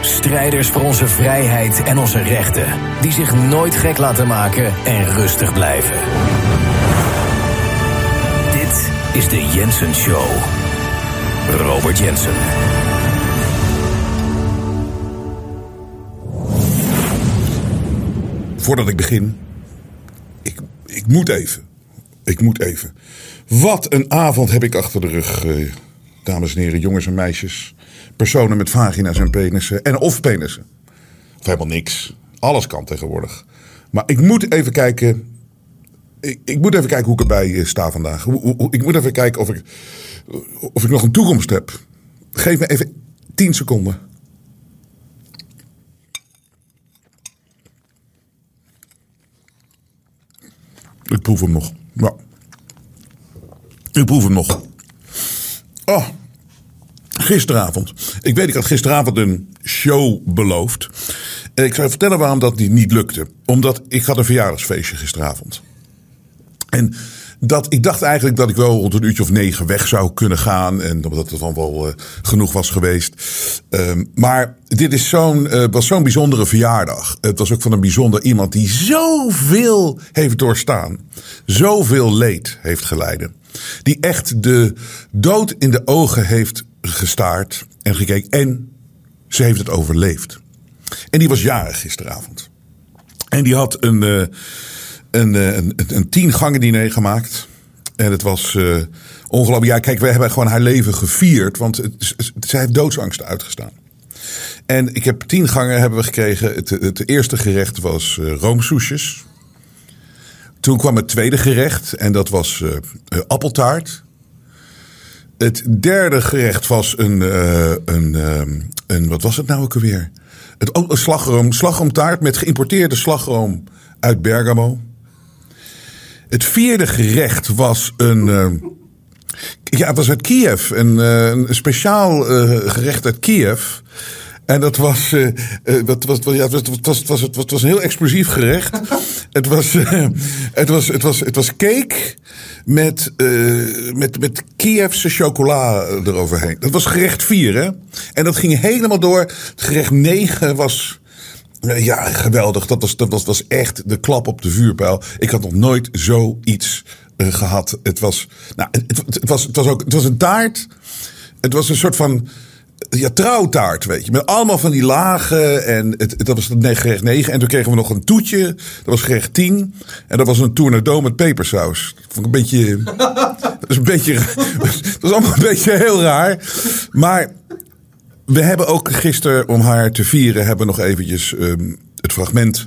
Strijders voor onze vrijheid en onze rechten, die zich nooit gek laten maken en rustig blijven. Dit is de Jensen Show. Robert Jensen. Voordat ik begin, ik, ik moet even. Ik moet even. Wat een avond heb ik achter de rug, eh, dames en heren, jongens en meisjes. Personen met vagina's en penissen. En of penissen. Of helemaal niks. Alles kan tegenwoordig. Maar ik moet even kijken. Ik, ik moet even kijken hoe ik erbij eh, sta vandaag. Hoe- hoe- ik moet even kijken of ik, of ik nog een toekomst heb. Geef me even 10 seconden. Ik proef hem nog. Ja. Ik proef hem nog. Oh, gisteravond. Ik weet, ik had gisteravond een show beloofd. En ik zou vertellen waarom dat niet, niet lukte. Omdat ik had een verjaardagsfeestje gisteravond. En dat, ik dacht eigenlijk dat ik wel rond een uurtje of negen weg zou kunnen gaan. En omdat het dan wel eh, genoeg was geweest. Ehm, maar dit is eh, was zo'n bijzondere verjaardag. Het was ook van een bijzonder iemand die zoveel heeft doorstaan. Zoveel leed heeft geleden. Die echt de dood in de ogen heeft gestaard en gekeken. En ze heeft het overleefd. En die was jarig gisteravond. En die had een, eh, een, eh, een, een, een tien gangen diner gemaakt. En het was eh, ongelooflijk. Ja, kijk, we hebben gewoon haar leven gevierd. Want zij heeft doodsangsten uitgestaan. En ik heb tien gangen hebben we gekregen. Het, eerste gerecht was eh roomsoesjes. Toen kwam het tweede gerecht. En dat was appeltaart. Het derde gerecht was een, eh, een, eh, een, wat was het nou ook alweer? Het, een slagroom, slagroomtaart met geïmporteerde slagroom uit Bergamo. Het vierde gerecht was een, eh, ja, het was uit Kiev, een, een speciaal gerecht uit Kiev. En dat was, wat was, ja, het, was, het, was, het, was, het was een heel explosief gerecht. Het, was, eh, het, was, het, was, het was cake met, eh, met, met Kievse chocola eroverheen. Dat was gerecht 4, hè? En dat ging helemaal door. Het gerecht 9 was. eh, Ja, geweldig. Dat was, dat was, was echt de klap op de vuurpijl. Ik had nog nooit zoiets eh, gehad. Het was, nou, het, het was, het was ook het was een taart. Het was een soort van ja, trouwtaart, weet je. Met allemaal van die lagen. En het, dat was gerecht 9. En toen kregen we nog een toetje. Dat was gerecht 10. En dat was een tournedo met pepersaus. Dat vond ik een beetje... dat is een beetje... dat was allemaal een beetje heel raar. Maar we hebben ook gisteren, om haar te vieren, hebben we nog eventjes ehm, het fragment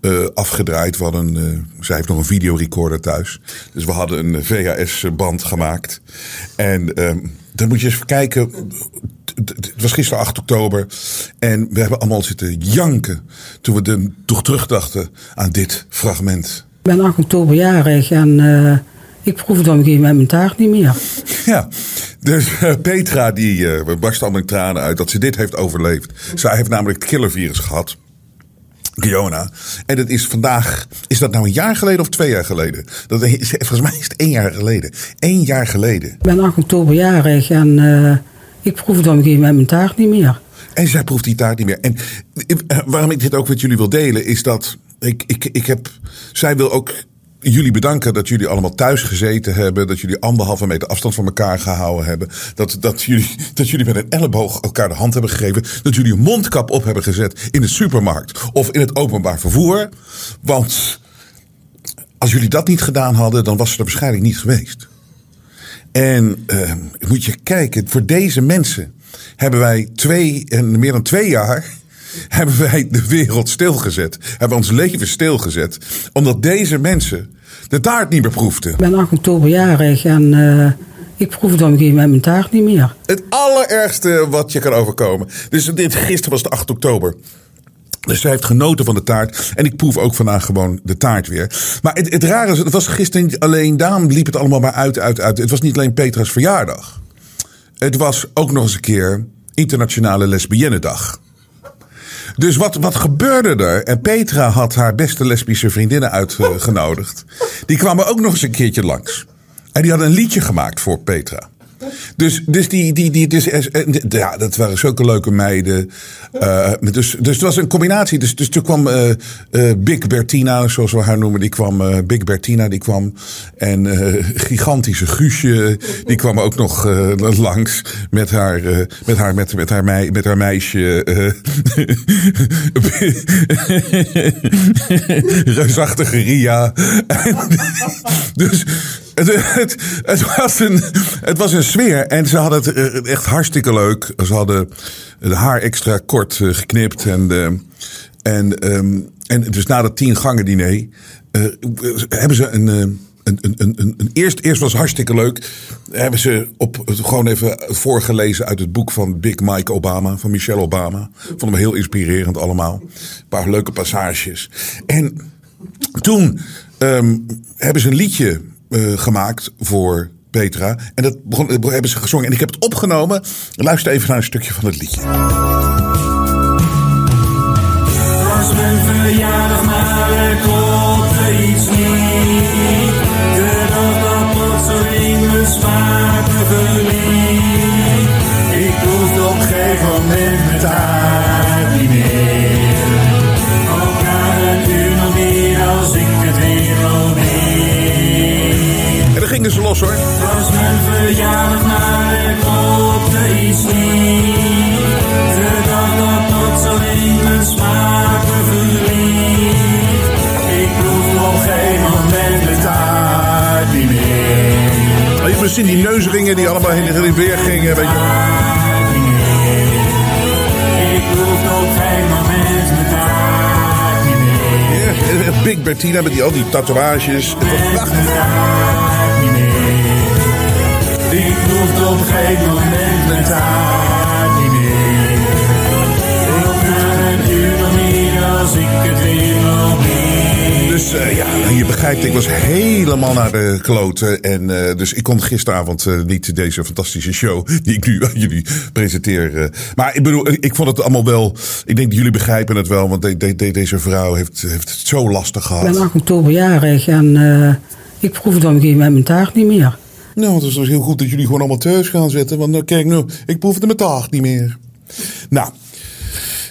eh, afgedraaid. We hadden, eh, zij heeft nog een videorecorder thuis. Dus we hadden een VHS-band gemaakt. En ehm, dan moet je eens kijken. Het- was gisteren 8 oktober. En we hebben allemaal zitten janken. Toen we de, toch terugdachten aan dit fragment. Ik ben 8 oktober jarig en eh, ik proef dan op een gegeven moment mijn taart niet meer. Ja, dus eh, Petra die eh barst allemaal in tranen uit dat ze dit heeft overleefd. Zij heeft namelijk het killervirus gehad. Kiona. En dat is vandaag, is dat nou een jaar geleden of twee jaar geleden? Dat is, volgens mij is het één jaar geleden. Eén jaar geleden. Ik ben 8 oktober jarig en eh, ik proef dan een moment mijn taart niet meer. En zij proeft die taart niet meer. En eh, waarom ik dit ook met jullie wil delen, is dat ik, ik, ik heb. Zij wil ook jullie bedanken dat jullie allemaal thuis gezeten hebben. Dat jullie anderhalve meter afstand van elkaar gehouden hebben. Dat, dat, jullie, dat jullie met een elleboog elkaar de hand hebben gegeven. Dat jullie een mondkap op hebben gezet in de supermarkt of in het openbaar vervoer. Want als jullie dat niet gedaan hadden, dan was ze er waarschijnlijk niet geweest. En eh, moet je kijken, voor deze mensen hebben wij twee, en meer dan twee jaar, hebben wij de wereld stilgezet. Hebben ons leven stilgezet. Omdat deze mensen de taart niet meer proefden. Ik ben 8 oktober jarig en eh, ik proef dan op een gegeven moment mijn taart niet meer. Het allerergste wat je kan overkomen. Dus dit, gisteren was de 8 oktober. Dus zij heeft genoten van de taart. En ik proef ook vandaag gewoon de taart weer. Maar het, het rare is, het was gisteren niet alleen. Daarom liep het allemaal maar uit, uit, uit. Het was niet alleen Petra's verjaardag. Het was ook nog eens een keer Internationale Lesbiennedag. Dus wat, wat gebeurde er? En Petra had haar beste lesbische vriendinnen uitgenodigd. Die kwamen ook nog eens een keertje langs. En die hadden een liedje gemaakt voor Petra. Dus, dus die, die, die, dus, eh, ja, dat waren zulke leuke meiden. Uh, dus, dus het was een combinatie. Dus, dus toen kwam Big Bertina, zoals we haar noemen, die kwam, Big Bertina, die kwam. En gigantische Guusje, die kwam ook nog langs met haar, met haar, met, met haar, met haar meisje. reusachtige Ria. dus het, het, het, was een, het was een sfeer. En ze hadden het eh, echt hartstikke leuk. Ze hadden haar extra kort eh, geknipt. En, uh, en, um, en dus na dat tien gangen diner uh, hebben ze een, een, een, een, een, eerst, eerst was hartstikke leuk. Hebben ze op, gewoon even voorgelezen uit het boek van Big Mike Obama, van Michelle Obama. Vonden we heel inspirerend allemaal. Een paar leuke passages. En toen um, hebben ze een liedje uh, gemaakt voor Petra. En dat begon, hebben ze gezongen. En ik heb het opgenomen. Luister even naar een stukje van het liedje. Zien die allemaal heen en weer gingen, weet je. Ja, Big Bertina met die, al die tatoeages. Het was prachtig. Ik proefde op geen moment Dus uh, ja, je begrijpt, ik was helemaal naar de kloten. En uh, dus ik kon gisteravond uh, niet deze fantastische show die ik nu aan jullie presenteer. maar ik bedoel, ik vond het allemaal wel. Ik denk dat jullie begrijpen het wel, want de, de, de, deze vrouw heeft, heeft het zo lastig gehad. Ik ben 8 oktober jarig en ik proefde op een gegeven moment mijn taart niet meer. Nou, het is dus heel goed dat jullie gewoon allemaal thuis gaan zitten. Want dan kijk nu, ik proef het mijn taart niet meer. Nou,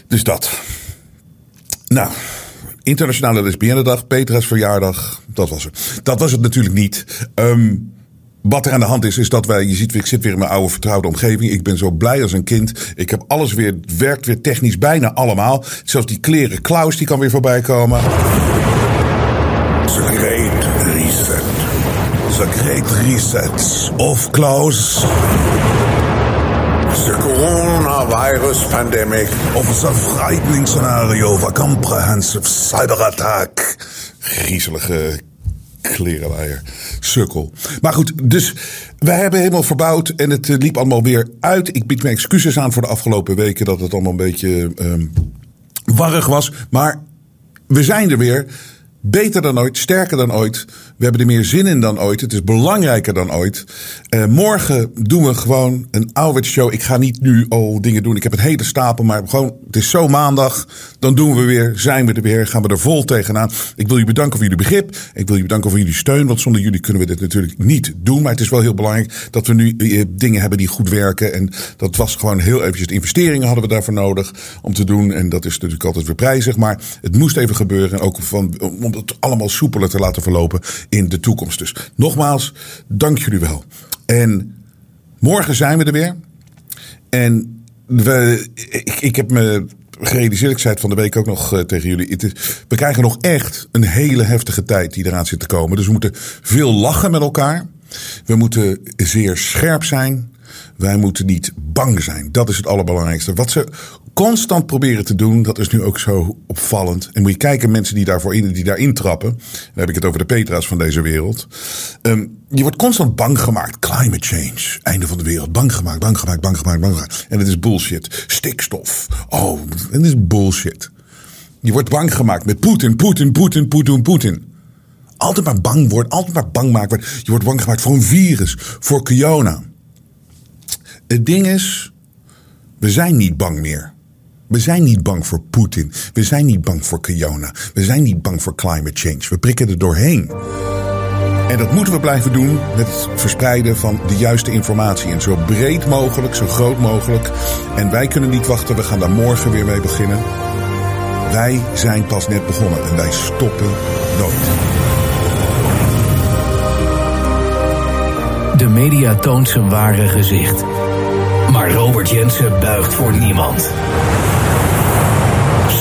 dus dat. Nou, Internationale Lesbiennedag, Petra's verjaardag. Dat was het. Dat was het natuurlijk niet. Um, wat er aan de hand is, is dat wij, je ziet, ik zit weer in mijn oude vertrouwde omgeving. Ik ben zo blij als een kind. Ik heb alles weer, werkt weer technisch bijna allemaal. Zelfs die kleren Klaus, die kan weer voorbij komen. Reset. The Great Reset of Klaus. The coronavirus pandemic. Of the frightening scenario of a comprehensive cyberattack. Griezelige klerenleier. Sukkel. Maar goed, dus wij hebben helemaal verbouwd en het liep allemaal weer uit. Ik bied mijn excuses aan voor de afgelopen weken dat het allemaal een beetje um, warrig was. Maar we zijn er weer. Beter dan ooit, sterker dan ooit. We hebben er meer zin in dan ooit. Het is belangrijker dan ooit. Uh, morgen doen we gewoon een ouderwets show. Ik ga niet nu al dingen doen. Ik heb een hele stapel, maar gewoon, het is zo maandag. Dan doen we weer, zijn we er weer, gaan we er vol tegenaan. Ik wil je bedanken voor jullie begrip. Ik wil je bedanken voor jullie steun, want zonder jullie kunnen we dit natuurlijk niet doen. Maar het is wel heel belangrijk dat we nu uh, dingen hebben die goed werken. En dat was gewoon heel eventjes, investeringen hadden we daarvoor nodig om te doen. En dat is natuurlijk altijd weer prijzig, maar het moest even gebeuren. En ook van, om het allemaal soepeler te laten verlopen in de toekomst. Dus nogmaals, dank jullie wel. En morgen zijn we er weer. En we, ik, heb me gerealiseerd, ik zei het van de week ook nog uh, tegen jullie. Het is, we krijgen nog echt een hele heftige tijd die eraan zit te komen. Dus we moeten veel lachen met elkaar. We moeten zeer scherp zijn. Wij moeten niet bang zijn. Dat is het allerbelangrijkste. Wat ze constant proberen te doen, dat is nu ook zo opvallend. En moet je kijken, mensen die daarvoor in, die daarin trappen. Dan heb ik het over de Petra's van deze wereld. Um, je wordt constant bang gemaakt. Climate change. Einde van de wereld. Bang gemaakt, bang gemaakt, bang gemaakt, bang gemaakt. En het is bullshit. Stikstof. Oh, het is bullshit. Je wordt bang gemaakt met Poetin, Poetin, Poetin, Poetin, Poetin. Altijd maar bang worden, altijd maar bang maken. Je wordt bang gemaakt voor een virus, voor corona. Het ding is, we zijn niet bang meer. We zijn niet bang voor Poetin. We zijn niet bang voor corona. We zijn niet bang voor climate change. We prikken er doorheen. En dat moeten we blijven doen met het verspreiden van de juiste informatie. En zo breed mogelijk, zo groot mogelijk. En wij kunnen niet wachten, we gaan daar morgen weer mee beginnen. Wij zijn pas net begonnen en wij stoppen nooit. De media toont zijn ware gezicht. Maar Robert Jensen buigt voor niemand.